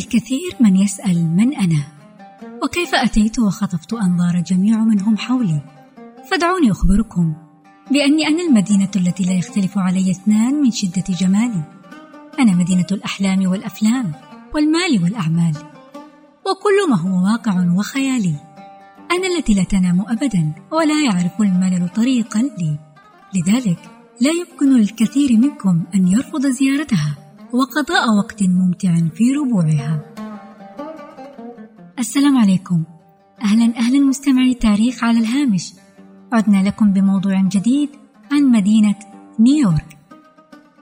الكثير من يسأل من أنا؟ وكيف أتيت وخطفت أنظار جميع من هم حولي؟ فدعوني أخبركم بأني أنا المدينة التي لا يختلف علي اثنان من شدة جمالي. أنا مدينة الأحلام والأفلام والمال والأعمال. وكل ما هو واقع وخيالي. أنا التي لا تنام أبدا ولا يعرف الملل طريقا لي. لذلك لا يمكن للكثير منكم أن يرفض زيارتها. وقضاء وقت ممتع في ربوعها. السلام عليكم. أهلا أهلا مستمعي تاريخ على الهامش. عدنا لكم بموضوع جديد عن مدينة نيويورك.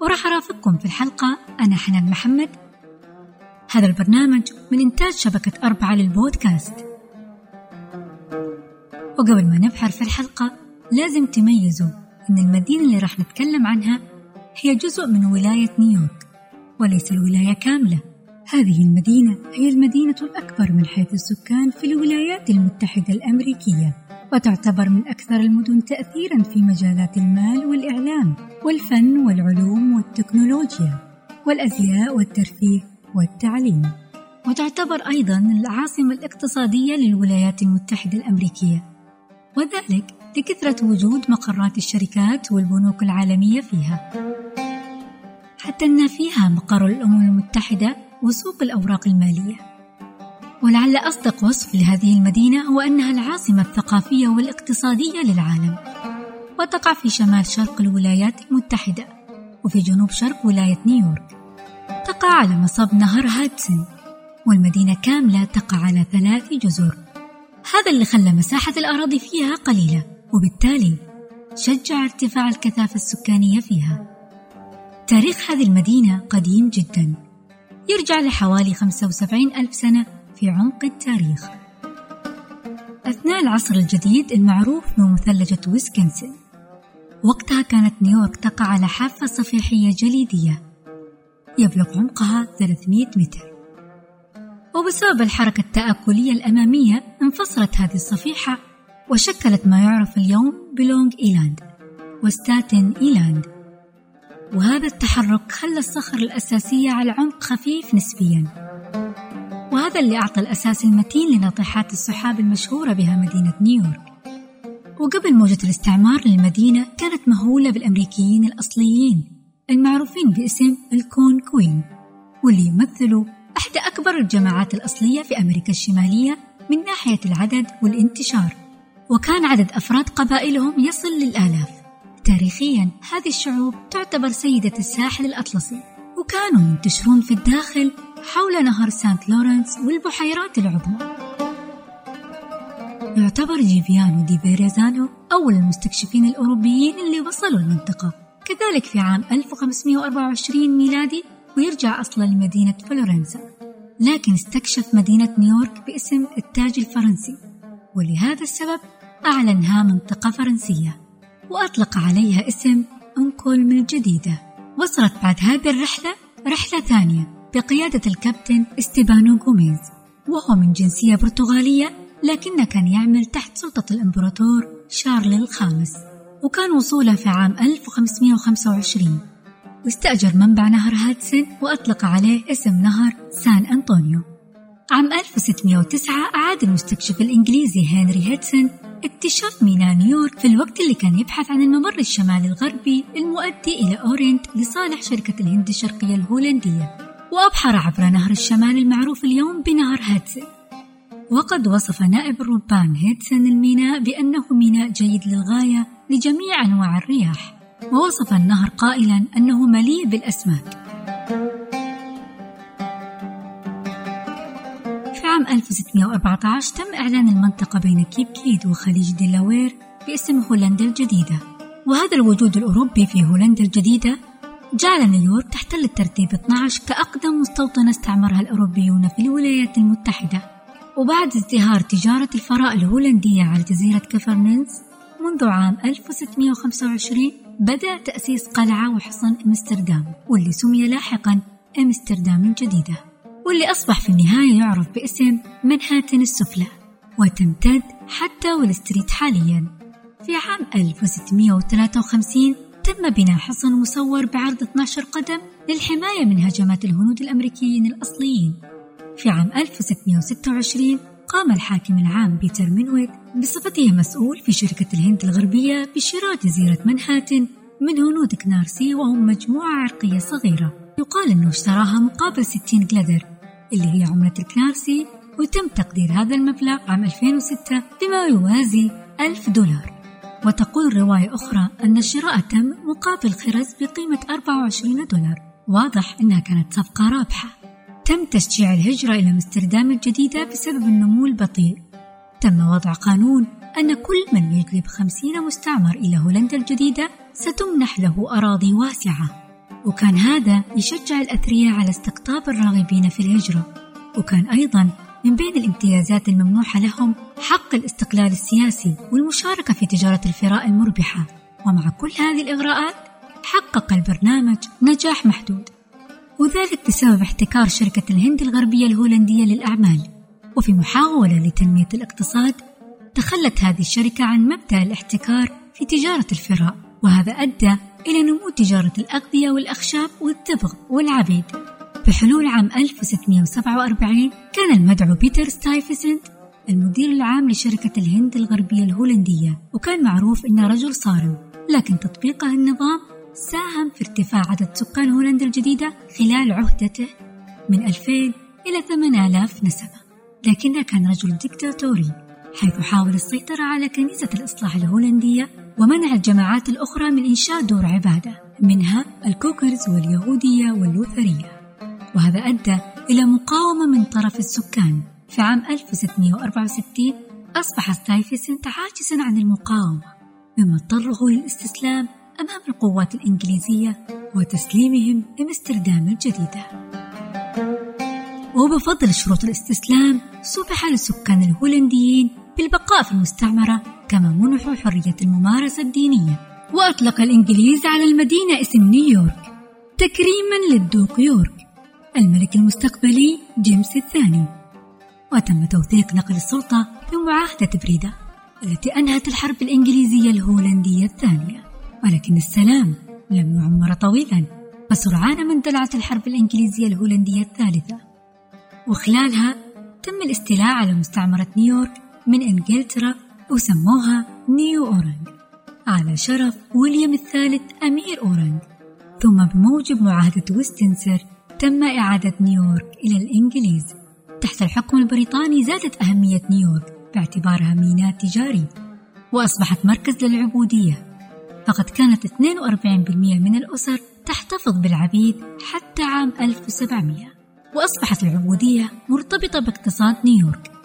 وراح أرافقكم في الحلقة أنا حنان محمد. هذا البرنامج من إنتاج شبكة أربعة للبودكاست. وقبل ما نبحر في الحلقة لازم تميزوا أن المدينة اللي راح نتكلم عنها هي جزء من ولاية نيويورك. وليس الولاية كاملة. هذه المدينة هي المدينة الأكبر من حيث السكان في الولايات المتحدة الأمريكية وتعتبر من أكثر المدن تأثيرا في مجالات المال والإعلام والفن والعلوم والتكنولوجيا والأزياء والترفيه والتعليم. وتعتبر أيضا العاصمة الاقتصادية للولايات المتحدة الأمريكية. وذلك لكثرة وجود مقرات الشركات والبنوك العالمية فيها. حتى أن فيها مقر الأمم المتحدة وسوق الأوراق المالية. ولعل أصدق وصف لهذه المدينة هو أنها العاصمة الثقافية والاقتصادية للعالم وتقع في شمال شرق الولايات المتحدة وفي جنوب شرق ولاية نيويورك. تقع على مصب نهر هادسون والمدينة كاملة تقع على ثلاث جزر. هذا اللي خلى مساحة الأراضي فيها قليلة وبالتالي شجع ارتفاع الكثافة السكانية فيها. تاريخ هذه المدينة قديم جدا. يرجع لحوالي 75 ألف سنة في عمق التاريخ. أثناء العصر الجديد المعروف بمثلجة ويسكنسن وقتها كانت نيويورك تقع على حافة صفيحية جليدية. يبلغ عمقها 300 متر. وبسبب الحركة التآكلية الأمامية انفصلت هذه الصفيحة وشكلت ما يعرف اليوم بلونج إيلاند وستاتن إيلاند. وهذا التحرك خلى الصخر الأساسية على عمق خفيف نسبيا. وهذا اللي أعطى الأساس المتين لناطحات السحاب المشهورة بها مدينة نيويورك. وقبل موجة الاستعمار للمدينة كانت مأهولة بالأمريكيين الأصليين المعروفين باسم الألغونكوين واللي يمثلوا إحدى أكبر الجماعات الأصلية في أمريكا الشمالية من ناحية العدد والانتشار. وكان عدد أفراد قبائلهم يصل للآلاف. تاريخيا هذه الشعوب تعتبر سيدة الساحل الأطلسي. وكانوا ينتشرون في الداخل حول نهر سانت لورنس والبحيرات العظمى. يعتبر جيوفاني دي فيرازانو أول المستكشفين الأوروبيين اللي وصلوا المنطقة. كذلك في عام 1524 ميلادي ويرجع أصلا لمدينة فلورنسا. لكن استكشف مدينة نيويورك باسم التاج الفرنسي. ولهذا السبب أعلنها منطقة فرنسية. وأطلق عليها اسم أنكولم الجديدة. وصلت بعد هذه الرحلة رحلة ثانية بقيادة الكابتن استيبانو غوميز. وهو من جنسية برتغالية لكنه كان يعمل تحت سلطة الإمبراطور شارل الخامس. وكان وصوله في عام 1525 واستأجر منبع نهر هادسون وأطلق عليه اسم نهر سان أنطونيو. عام 1609 أعاد المستكشف الإنجليزي هنري هيدسون اكتشاف ميناء نيويورك في الوقت اللي كان يبحث عن الممر الشمالي الغربي المؤدي إلى أورينت لصالح شركة الهند الشرقية الهولندية وأبحر عبر نهر الشمال المعروف اليوم بنهر هادسون وقد وصف نائب الربان هيدسون الميناء بأنه ميناء جيد للغاية لجميع أنواع الرياح ووصف النهر قائلا أنه مليء بالأسماك. 1614 تم إعلان المنطقة بين كيب كود وخليج ديلاوير باسم هولندا الجديدة. وهذا الوجود الأوروبي في هولندا الجديدة جعل نيويورك تحتل الترتيب 12 كأقدم مستوطنة استعمرها الأوروبيون في الولايات المتحدة. وبعد ازدهار تجارة الفراء الهولندية على جزيرة غوفرنرز منذ عام 1625 بدأ تأسيس قلعة وحصن أمستردام واللي سمي لاحقا أمستردام الجديدة. واللي أصبح في النهاية يعرف باسم منهاتن السفلى وتمتد حتى والستريت حاليا. في عام 1653 تم بناء حصن مصور بعرض 12 قدم للحماية من هجمات الهنود الأمريكيين الأصليين. في عام 1626 قام الحاكم العام بيتر مينويت بصفته مسؤول في شركة الهند الغربية بشراء جزيرة منهاتن من هنود كنارسي وهم مجموعة عرقية صغيرة. يقال أنه اشتراها مقابل 60 جلدر اللي هي عملة الكنارسي وتم تقدير هذا المبلغ عام 2006 بما يوازي 1000 دولار. وتقول رواية أخرى أن الشراء تم مقابل خرز بقيمة 24 دولار. واضح أنها كانت صفقة رابحة. تم تشجيع الهجرة إلى أمستردام الجديدة بسبب النمو البطيء. تم وضع قانون أن كل من يجلب خمسين مستعمر إلى هولندا الجديدة ستمنح له أراضي واسعة. وكان هذا يشجع الأثرياء على استقطاب الراغبين في الهجرة. وكان أيضا من بين الامتيازات الممنوحة لهم حق الاستقلال السياسي والمشاركة في تجارة الفراء المربحة. ومع كل هذه الإغراءات حقق البرنامج نجاح محدود. وذلك بسبب احتكار شركة الهند الغربية الهولندية للأعمال. وفي محاولة لتنمية الاقتصاد تخلت هذه الشركة عن مبدأ الاحتكار في تجارة الفراء. وهذا أدى إلى نمو تجارة الأغذية والأخشاب والدبغ والعبيد. بحلول عام 1647 كان المدعو بيتر ستايفسنت المدير العام لشركة الهند الغربية الهولندية وكان معروف إنه رجل صارم. لكن تطبيقه النظام ساهم في ارتفاع عدد سكان هولندا الجديدة خلال عهدته من 2000 إلى 8000 نسمة. لكنه كان رجل ديكتاتوري حيث حاول السيطرة على كنيسة الإصلاح الهولندية ومنع الجماعات الأخرى من إنشاء دور عبادة منها الكوكرز واليهودية واللوثرية. وهذا أدى إلى مقاومة من طرف السكان. في عام 1664 أصبح ستايفسنت عاجزا عن المقاومة مما اضطره للاستسلام أمام القوات الإنجليزية وتسليمهم لأمستردام الجديدة. وبفضل شروط الاستسلام سمح للسكان الهولنديين بالبقاء في المستعمرة كما منحوا حرية الممارسة الدينية وأطلق الإنجليز على المدينة اسم نيويورك تكريما للدوق يورك الملك المستقبلي جيمس الثاني. وتم توثيق نقل السلطة بمعاهدة بريدة التي أنهت الحرب الإنجليزية الهولندية الثانية. ولكن السلام لم يعمر طويلا فسرعان ما اندلعت الحرب الإنجليزية الهولندية الثالثة. وخلالها تم الاستيلاء على مستعمرة نيويورك من إنجلترا وسموها نيو أورنج. على شرف ويليام الثالث أمير أورنج. ثم بموجب معاهدة ويستمنستر تم إعادة نيويورك إلى الإنجليز. تحت الحكم البريطاني زادت أهمية نيويورك باعتبارها ميناء تجاري وأصبحت مركز للعبودية. فقد كانت 42% من الأسر تحتفظ بالعبيد حتى عام 1700 وأصبحت العبودية مرتبطة باقتصاد نيويورك.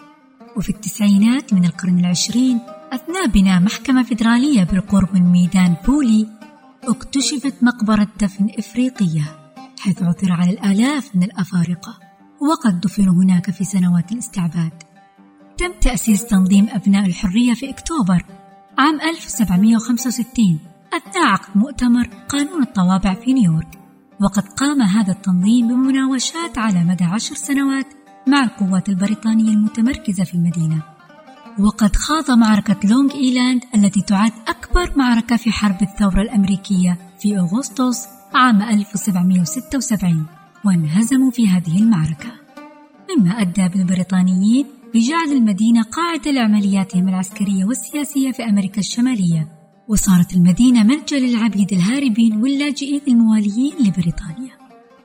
وفي التسعينات من القرن العشرين أثناء بناء محكمة فيدرالية بالقرب من ميدان بولي اكتشفت مقبرة دفن إفريقية حيث عثر على الآلاف من الأفارقة وقد دفنوا هناك في سنوات الاستعباد. تم تأسيس تنظيم أبناء الحرية في أكتوبر عام 1765 أثناء عقد مؤتمر قانون الطوابع في نيويورك. وقد قام هذا التنظيم بمناوشات على مدى عشر سنوات مع القوات البريطانية المتمركزة في المدينة. وقد خاض معركة لونج إيلاند التي تعد أكبر معركة في حرب الثورة الأمريكية في أغسطس عام 1776 وانهزموا في هذه المعركة. مما أدى بالبريطانيين بجعل المدينة قاعدة لعملياتهم العسكرية والسياسية في أمريكا الشمالية. وصارت المدينة ملجأ للعبيد الهاربين واللاجئين المواليين لبريطانيا.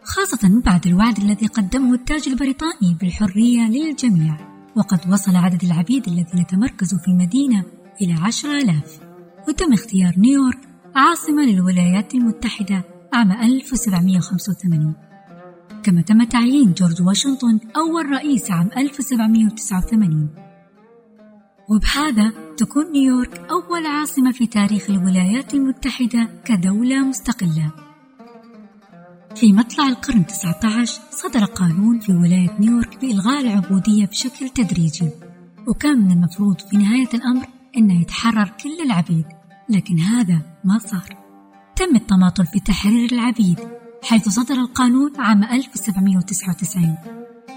خاصة بعد الوعد الذي قدمه التاج البريطاني بالحرية للجميع. وقد وصل عدد العبيد الذين تمركزوا في المدينة إلى عشر آلاف. وتم اختيار نيويورك عاصمة للولايات المتحدة عام 1785 كما تم تعيين جورج واشنطن أول رئيس عام 1789 وبهذا تكون نيويورك أول عاصمة في تاريخ الولايات المتحدة كدولة مستقلة. في مطلع القرن 19 صدر قانون في ولاية نيويورك بإلغاء العبودية بشكل تدريجي. وكان من المفروض في نهاية الأمر أنه يتحرر كل العبيد لكن هذا ما صار. تم التماطل في تحرير العبيد حيث صدر القانون عام 1799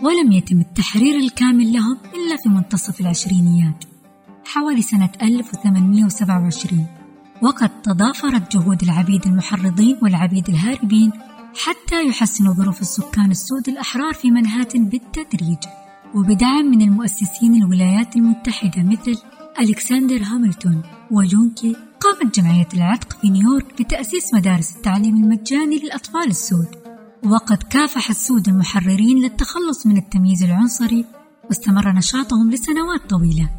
ولم يتم التحرير الكامل لهم إلا في منتصف العشرينيات حوالي سنة 1827 وقد تضافرت جهود العبيد المحرضين والعبيد الهاربين حتى يحسنوا ظروف السكان السود الأحرار في منهاتن بالتدريج. وبدعم من المؤسسين الولايات المتحدة مثل ألكسندر هاملتون وجون جاي قامت جمعية العتق في نيويورك بتأسيس مدارس التعليم المجاني للأطفال السود. وقد كافح السود المحررين للتخلص من التمييز العنصري واستمر نشاطهم لسنوات طويلة.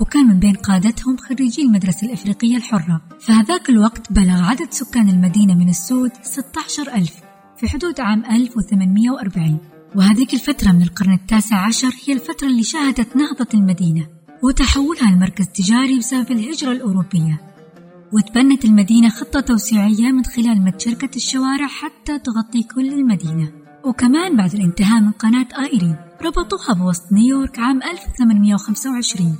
وكان من بين قادتهم خريجي المدرسة الإفريقية الحرة. فهذاك الوقت بلغ عدد سكان المدينة من السود 16 ألف. في حدود عام 1840 وهذيك الفترة من القرن التاسع عشر هي الفترة اللي شهدت نهضة المدينة وتحولها لمركز تجاري بسبب الهجرة الأوروبية. وتبنت المدينة خطة توسيعية من خلال مد شركة الشوارع حتى تغطي كل المدينة. وكمان بعد الانتهاء من قناة آيرين ربطوها بوسط نيويورك عام 1825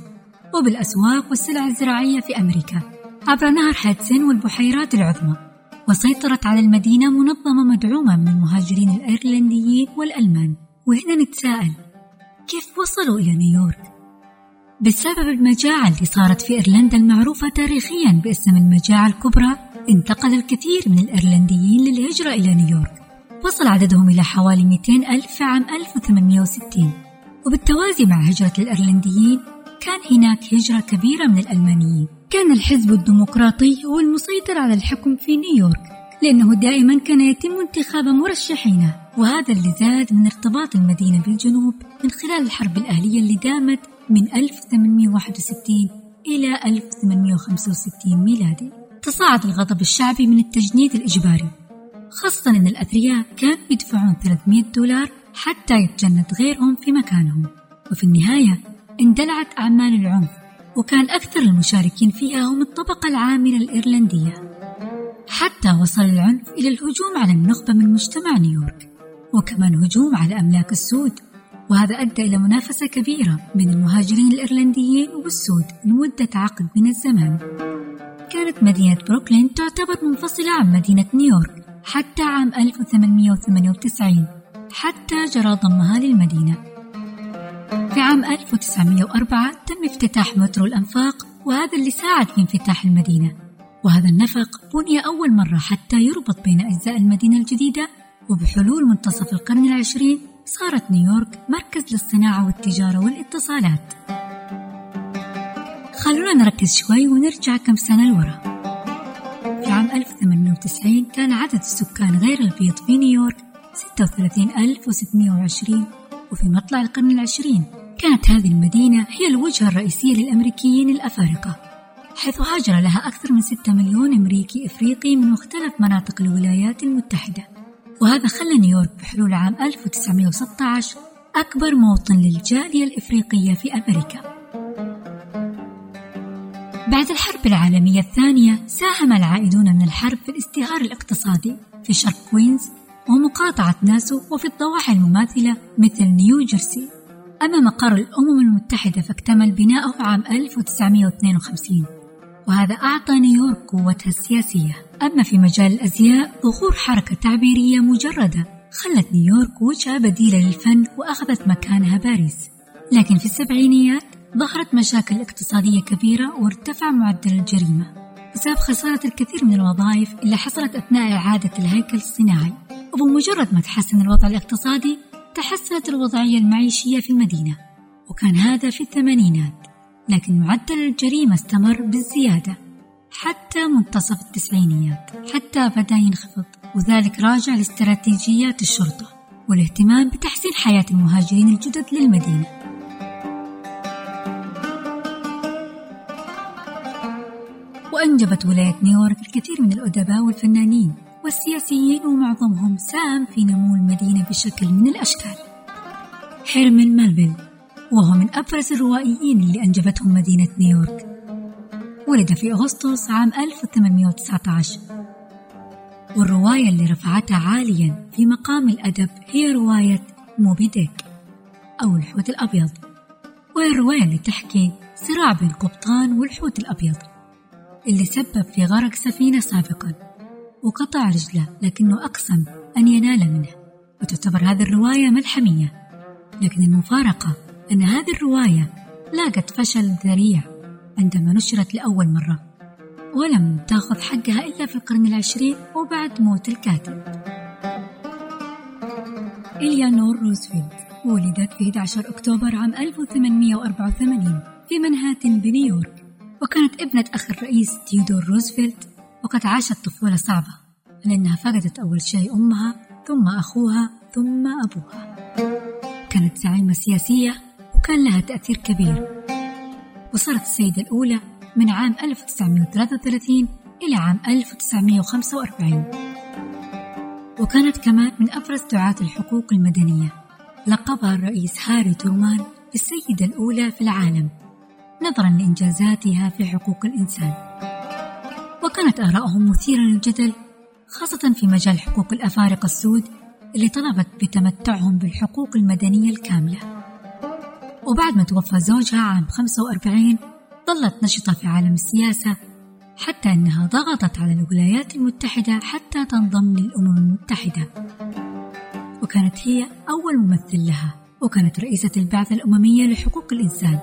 وبالأسواق والسلع الزراعية في أمريكا عبر نهر هادسون والبحيرات العظمى. وسيطرت على المدينة منظمة مدعومة من المهاجرين الأيرلنديين والألمان. وهنا نتساءل كيف وصلوا إلى نيويورك؟ بسبب المجاعة اللي صارت في إيرلندا المعروفة تاريخيا باسم المجاعة الكبرى انتقل الكثير من الإيرلنديين للهجرة إلى نيويورك. وصل عددهم إلى حوالي 200 ألف في عام 1860 وبالتوازي مع هجرة الإيرلنديين كان هناك هجرة كبيرة من الألمانيين. كان الحزب الديمقراطي هو المسيطر على الحكم في نيويورك لأنه دائما كان يتم انتخاب مرشحينه وهذا اللي زاد من ارتباط المدينة بالجنوب من خلال الحرب الأهلية اللي دامت من 1861 إلى 1865 ميلادي. تصاعد الغضب الشعبي من التجنيد الإجباري خاصة أن الأثرياء كانوا يدفعون 300 دولار حتى يتجند غيرهم في مكانهم. وفي النهاية اندلعت أعمال العنف وكان أكثر المشاركين فيها هم الطبقة العاملة الإيرلندية. حتى وصل العنف إلى الهجوم على النخبة من مجتمع نيويورك وكمان هجوم على أملاك السود. وهذا أدى إلى منافسة كبيرة بين المهاجرين الإيرلنديين والسود لمدة عقد من الزمان. كانت مدينة بروكلين تعتبر منفصلة عن مدينة نيويورك حتى عام 1898 حتى جرى ضمها للمدينة. في عام 1904 تم افتتاح مترو الأنفاق وهذا اللي ساعد في انفتاح المدينة. وهذا النفق بني أول مرة حتى يربط بين أجزاء المدينة الجديدة وبحلول منتصف القرن العشرين صارت نيويورك مركز للصناعة والتجارة والاتصالات. خلونا نركز شوي ونرجع كم سنة لورا. في عام 1890 كان عدد السكان غير البيض في نيويورك 36620 وفي مطلع القرن العشرين. كانت هذه المدينة هي الوجهة الرئيسية للأمريكيين الأفارقة حيث هاجر لها أكثر من 6 مليون أمريكي إفريقي من مختلف مناطق الولايات المتحدة. وهذا خلى نيويورك بحلول عام 1916 أكبر موطن للجالية الإفريقية في أمريكا. بعد الحرب العالمية الثانية ساهم العائدون من الحرب في الازدهار الاقتصادي في شرق كوينز ومقاطعة ناسو وفي الضواحي المماثلة مثل نيو جيرسي. أما مقر الأمم المتحدة فاكتمل بناؤه عام 1952 وهذا أعطى نيويورك قوتها السياسية. أما في مجال الأزياء ظهور حركة تعبيرية مجردة خلت نيويورك وجهة بديلة للفن وأخذت مكانها باريس. لكن في السبعينيات ظهرت مشاكل اقتصادية كبيرة وارتفع معدل الجريمة. بسبب خسارة الكثير من الوظائف اللي حصلت أثناء إعادة الهيكل الصناعي. وبمجرد ما تحسن الوضع الاقتصادي تحسنت الوضعية المعيشية في المدينة وكان هذا في الثمانينات لكن معدل الجريمة استمر بالزيادة حتى منتصف التسعينيات حتى بدأ ينخفض وذلك راجع لاستراتيجيات الشرطة والاهتمام بتحسين حياة المهاجرين الجدد للمدينة. وأنجبت ولاية نيويورك الكثير من الأدباء والفنانين والسياسيين ومعظمهم ساهم في نمو المدينة بشكل من الأشكال. هيرمان مالفيل وهو من أبرز الروائيين اللي أنجبتهم مدينة نيويورك. ولد في أغسطس عام 1819 والرواية اللي رفعتها عاليا في مقام الأدب هي رواية موبي ديك أو الحوت الأبيض. وهي الرواية اللي تحكي صراع بين قبطان والحوت الأبيض اللي سبب في غرق سفينة سابقا. وقطع رجله لكنه أقسم أن ينال منه. وتعتبر هذه الرواية ملحمية. لكن المفارقة أن هذه الرواية لاقت فشل ذريع عندما نشرت لأول مرة. ولم تأخذ حقها إلا في القرن العشرين وبعد موت الكاتب. إليانور روزفلت ولدت في 11 أكتوبر عام 1884 في منهاتن بنيويورك وكانت ابنة أخ الرئيس تيودور روزفلت وقد عاشت طفولة صعبة لأنها فقدت أول شيء أمها ثم أخوها ثم أبوها. كانت زعيمة سياسية وكان لها تأثير كبير. وصارت السيدة الأولى من عام 1933 إلى عام 1945 وكانت كمان من أبرز دعاة الحقوق المدنية. لقبها الرئيس هاري ترومان بالسيدة الأولى في العالم نظرا لإنجازاتها في حقوق الإنسان. وكانت آراءهم مثيرة للجدل خاصة في مجال حقوق الأفارقة السود اللي طلبت بتمتعهم بالحقوق المدنية الكاملة. وبعد ما توفى زوجها عام 45 ظلت نشطة في عالم السياسة حتى أنها ضغطت على الولايات المتحدة حتى تنضم للأمم المتحدة. وكانت هي أول ممثل لها وكانت رئيسة البعثة الأممية لحقوق الإنسان.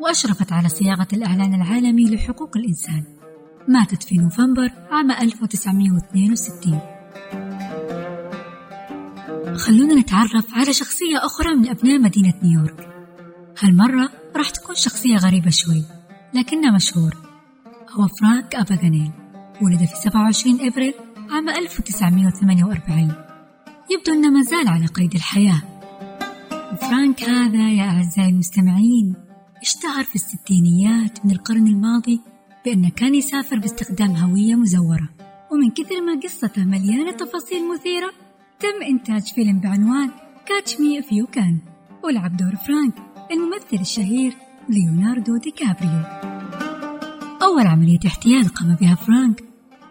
وأشرفت على صياغة الإعلان العالمي لحقوق الإنسان. ماتت في نوفمبر عام 1962 خلونا نتعرف على شخصية أخرى من أبناء مدينة نيويورك. هالمرة راح تكون شخصية غريبة شوي لكنه مشهور. هو فرانك أباغانيل ولد في 27 إبريل عام 1948 يبدو أنه ما زال على قيد الحياة. فرانك هذا يا أعزائي المستمعين اشتهر في الستينيات من القرن الماضي بأنه كان يسافر باستخدام هوية مزورة. ومن كثر ما قصته مليانة تفاصيل مثيرة تم إنتاج فيلم بعنوان Catch Me If You Can ولعب دور فرانك الممثل الشهير ليوناردو دي كابريو أول عملية احتيال قام بها فرانك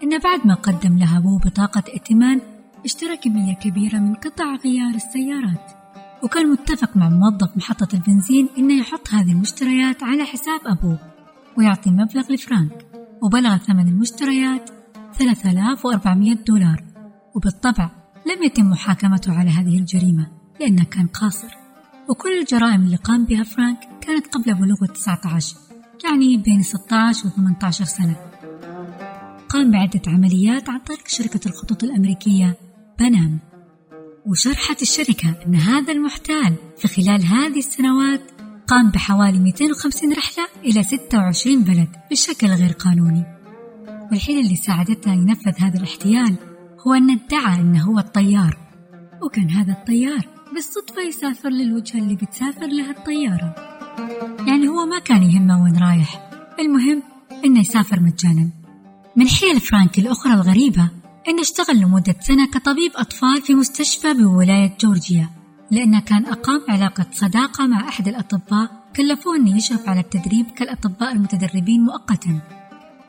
إن بعد ما قدم لها أبوه بطاقة ائتمان اشترى كمية كبيرة من قطع غيار السيارات. وكان متفق مع موظف محطة البنزين إنه يحط هذه المشتريات على حساب أبوه. ويعطي مبلغ لفرانك وبلغ ثمن المشتريات 3400 دولار. وبالطبع لم يتم محاكمته على هذه الجريمة لأنه كان قاصر. وكل الجرائم اللي قام بها فرانك كانت قبل بلوغ 19 يعني بين 16 و 18 سنة. قام بعدة عمليات عن طريق شركة الخطوط الأمريكية بنام. وشرحت الشركة أن هذا المحتال في خلال هذه السنوات قام بحوالي 250 رحلة إلى 26 بلد بشكل غير قانوني. والحيلة اللي ساعدته ينفذ هذا الاحتيال هو أن ادعى أنه هو الطيار. وكان هذا الطيار بالصدفة يسافر للوجهة اللي بتسافر لها الطيارة. يعني هو ما كان يهمه وين رايح. المهم إنه يسافر مجانا. من حيل فرانك الأخرى الغريبة إنه اشتغل لمدة سنة كطبيب أطفال في مستشفى بولاية جورجيا. لأنه كان أقام علاقة صداقة مع أحد الأطباء كلفوه يشرف على التدريب كالأطباء المتدربين مؤقتا.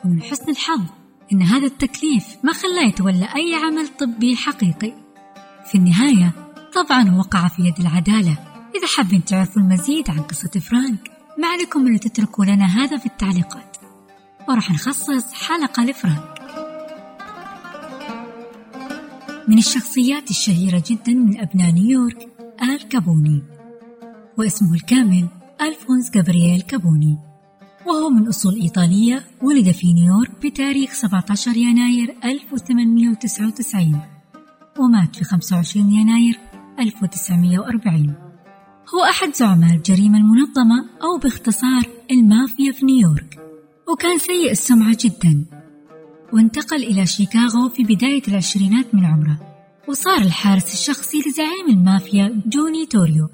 ومن حسن الحظ إن هذا التكليف ما خلاه يتولى أي عمل طبي حقيقي. في النهاية طبعا وقع في يد العدالة. إذا حابين تعرفوا المزيد عن قصة فرانك ما عليكم إلا تتركوا لنا هذا في التعليقات. وراح نخصص حلقة لفرانك. من الشخصيات الشهيرة جدا من أبناء نيويورك آل كابوني واسمه الكامل ألفونس جابرييل كابوني وهو من أصول إيطالية ولد في نيويورك بتاريخ 17 يناير 1899 ومات في 25 يناير 1940 هو أحد زعماء الجريمة المنظمة أو باختصار المافيا في نيويورك وكان سيء السمعة جدا وانتقل إلى شيكاغو في بداية العشرينات من عمره. وصار الحارس الشخصي لزعيم المافيا جوني توريو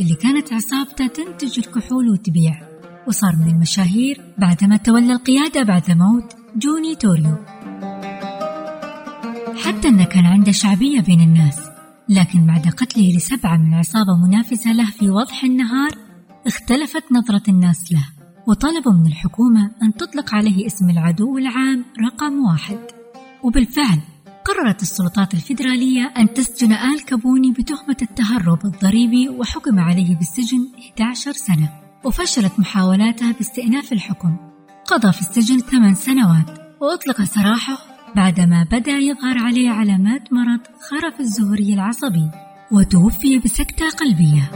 اللي كانت عصابته تنتج الكحول وتبيع وصار من المشاهير بعدما تولى القيادة بعد موت جوني توريو. حتى أنه كان عنده شعبية بين الناس لكن بعد قتله لسبعة من عصابة منافسة له في وضح النهار اختلفت نظرة الناس له وطلبوا من الحكومة أن تطلق عليه اسم العدو العام رقم واحد. وبالفعل قررت السلطات الفيدرالية أن تسجن آل كابوني بتهمة التهرب الضريبي وحكم عليه بالسجن 11 سنة وفشلت محاولاتها باستئناف الحكم. قضى في السجن ثمان سنوات وأطلق سراحه بعدما بدأ يظهر عليه علامات مرض خرف الزهري العصبي وتوفي بسكتة قلبية.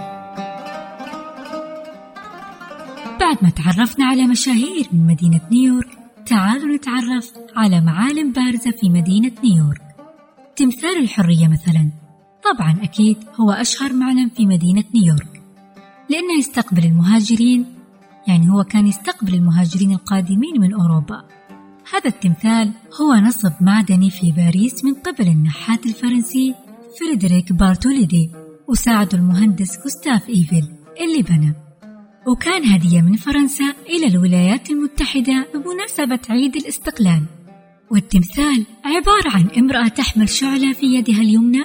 بعد ما تعرفنا على مشاهير من مدينة نيويورك تعالوا نتعرف على معالم بارزة في مدينة نيويورك. تمثال الحرية مثلا. طبعا أكيد هو أشهر معلم في مدينة نيويورك. لأنه يستقبل المهاجرين يعني هو كان يستقبل المهاجرين القادمين من أوروبا. هذا التمثال هو نصب معدني في باريس من قبل النحات الفرنسي فريدريك بارتوليدي وساعده المهندس غوستاف إيفل اللي بنى. وكان هدية من فرنسا إلى الولايات المتحدة بمناسبة عيد الاستقلال. والتمثال عبارة عن امرأة تحمل شعلة في يدها اليمنى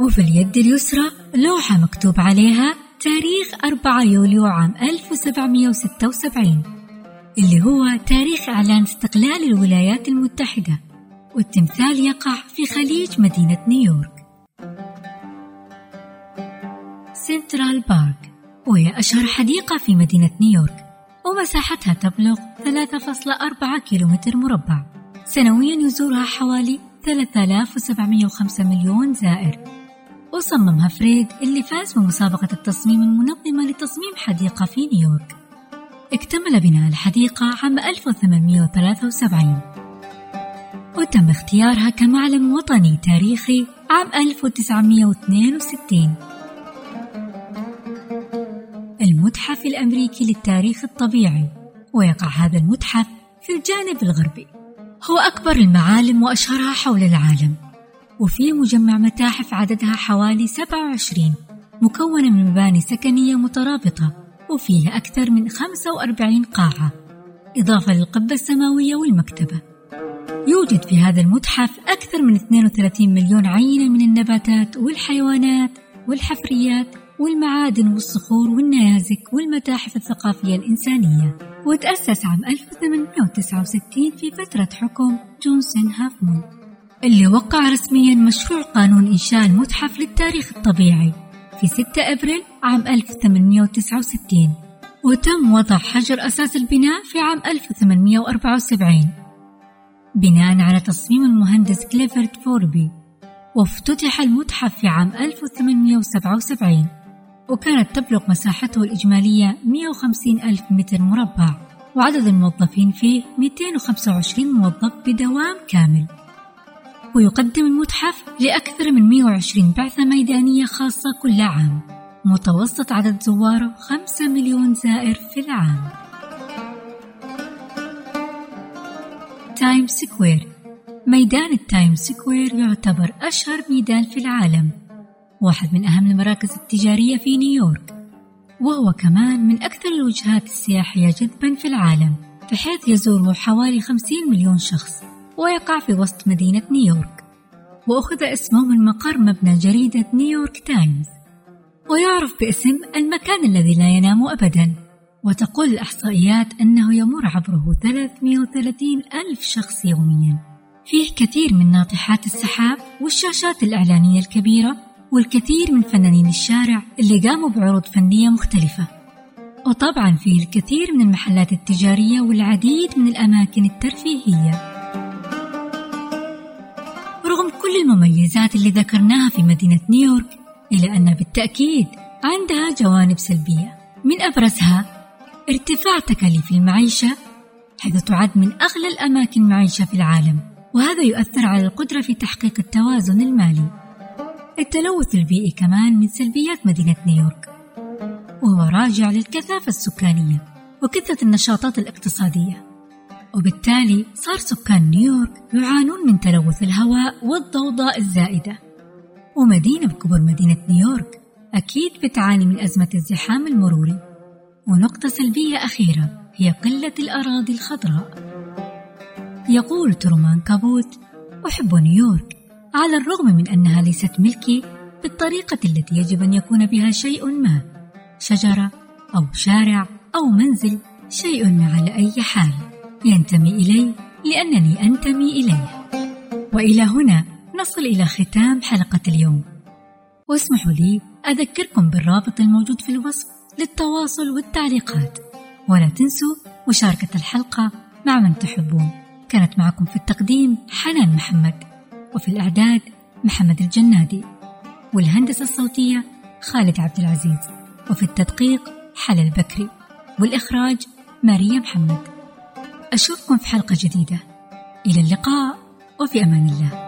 وفي اليد اليسرى لوحة مكتوب عليها تاريخ 4 يوليو عام 1776 اللي هو تاريخ إعلان استقلال الولايات المتحدة. والتمثال يقع في خليج مدينة نيويورك. سنترال بارك. وهي أشهر حديقة في مدينة نيويورك ومساحتها تبلغ 3.4 كيلومتر مربع. سنويا يزورها حوالي 3705 مليون زائر. وصممها فريد اللي فاز بمسابقة التصميم المنظمة لتصميم حديقة في نيويورك. اكتمل بناء الحديقة عام 1873 وتم اختيارها كمعلم وطني تاريخي عام 1962 الأمريكي للتاريخ الطبيعي ويقع هذا المتحف في الجانب الغربي. هو أكبر المعالم وأشهرها حول العالم وفيه مجمع متاحف عددها حوالي 27 مكونة من مباني سكنية مترابطة وفيه أكثر من 45 قاعة. إضافة للقبة السماوية والمكتبة. يوجد في هذا المتحف أكثر من 32 مليون عينة من النباتات والحيوانات والحفريات والمعادن والصخور والنيازك والمتاحف الثقافية الإنسانية. وتأسس عام 1869 في فترة حكم جونسون هافمون اللي وقع رسميا مشروع قانون إنشاء المتحف للتاريخ الطبيعي في 6 أبريل عام 1869 وتم وضع حجر أساس البناء في عام 1874 بناء على تصميم المهندس كليفرد فوربي وافتتح المتحف في عام 1877 وكانت تبلغ مساحته الإجمالية 150 ألف متر مربع وعدد الموظفين فيه 225 موظف بدوام كامل. ويقدم المتحف لأكثر من 120 بعثة ميدانية خاصة كل عام متوسط عدد زواره 5 مليون زائر في العام. Time Square ميدان ال Time Square يعتبر أشهر ميدان في العالم. واحد من أهم المراكز التجارية في نيويورك وهو كمان من أكثر الوجهات السياحية جذبا في العالم بحيث يزوره حوالي 50 مليون شخص ويقع في وسط مدينة نيويورك وأخذ اسمه من مقر مبنى جريدة نيويورك تايمز ويعرف باسم المكان الذي لا ينام أبدا وتقول الإحصائيات أنه يمر عبره 330 ألف شخص يوميا. فيه كثير من ناطحات السحاب والشاشات الإعلانية الكبيرة والكثير من فنانين الشارع اللي قاموا بعروض فنية مختلفة. وطبعا فيه الكثير من المحلات التجارية والعديد من الأماكن الترفيهية. رغم كل المميزات اللي ذكرناها في مدينة نيويورك إلا أن بالتأكيد عندها جوانب سلبية. من أبرزها ارتفاع تكاليف المعيشة حيث تعد من أغلى الأماكن معيشة في العالم. وهذا يؤثر على القدرة في تحقيق التوازن المالي. التلوث البيئي كمان من سلبيات مدينة نيويورك. وهو راجع للكثافة السكانية وكثرة النشاطات الاقتصادية. وبالتالي صار سكان نيويورك يعانون من تلوث الهواء والضوضاء الزائدة. ومدينة بكبر مدينة نيويورك أكيد بتعاني من أزمة الزحام المروري. ونقطة سلبية أخيرة هي قلة الأراضي الخضراء. يقول ترومان كابوت أحب نيويورك. على الرغم من أنها ليست ملكي بالطريقة التي يجب أن يكون بها شيء ما. شجرة أو شارع أو منزل شيء ما على أي حال. ينتمي إلي لأنني أنتمي إليه. وإلى هنا نصل إلى ختام حلقة اليوم. واسمحوا لي أذكركم بالرابط الموجود في الوصف للتواصل والتعليقات. ولا تنسوا مشاركة الحلقة مع من تحبون. كانت معكم في التقديم حنان محمد. وفي الإعداد محمد الجنادي والهندسة الصوتية خالد عبد العزيز وفي التدقيق حلا البكري والإخراج ماريا محمد. أشوفكم في حلقة جديدة. إلى اللقاء وفي أمان الله.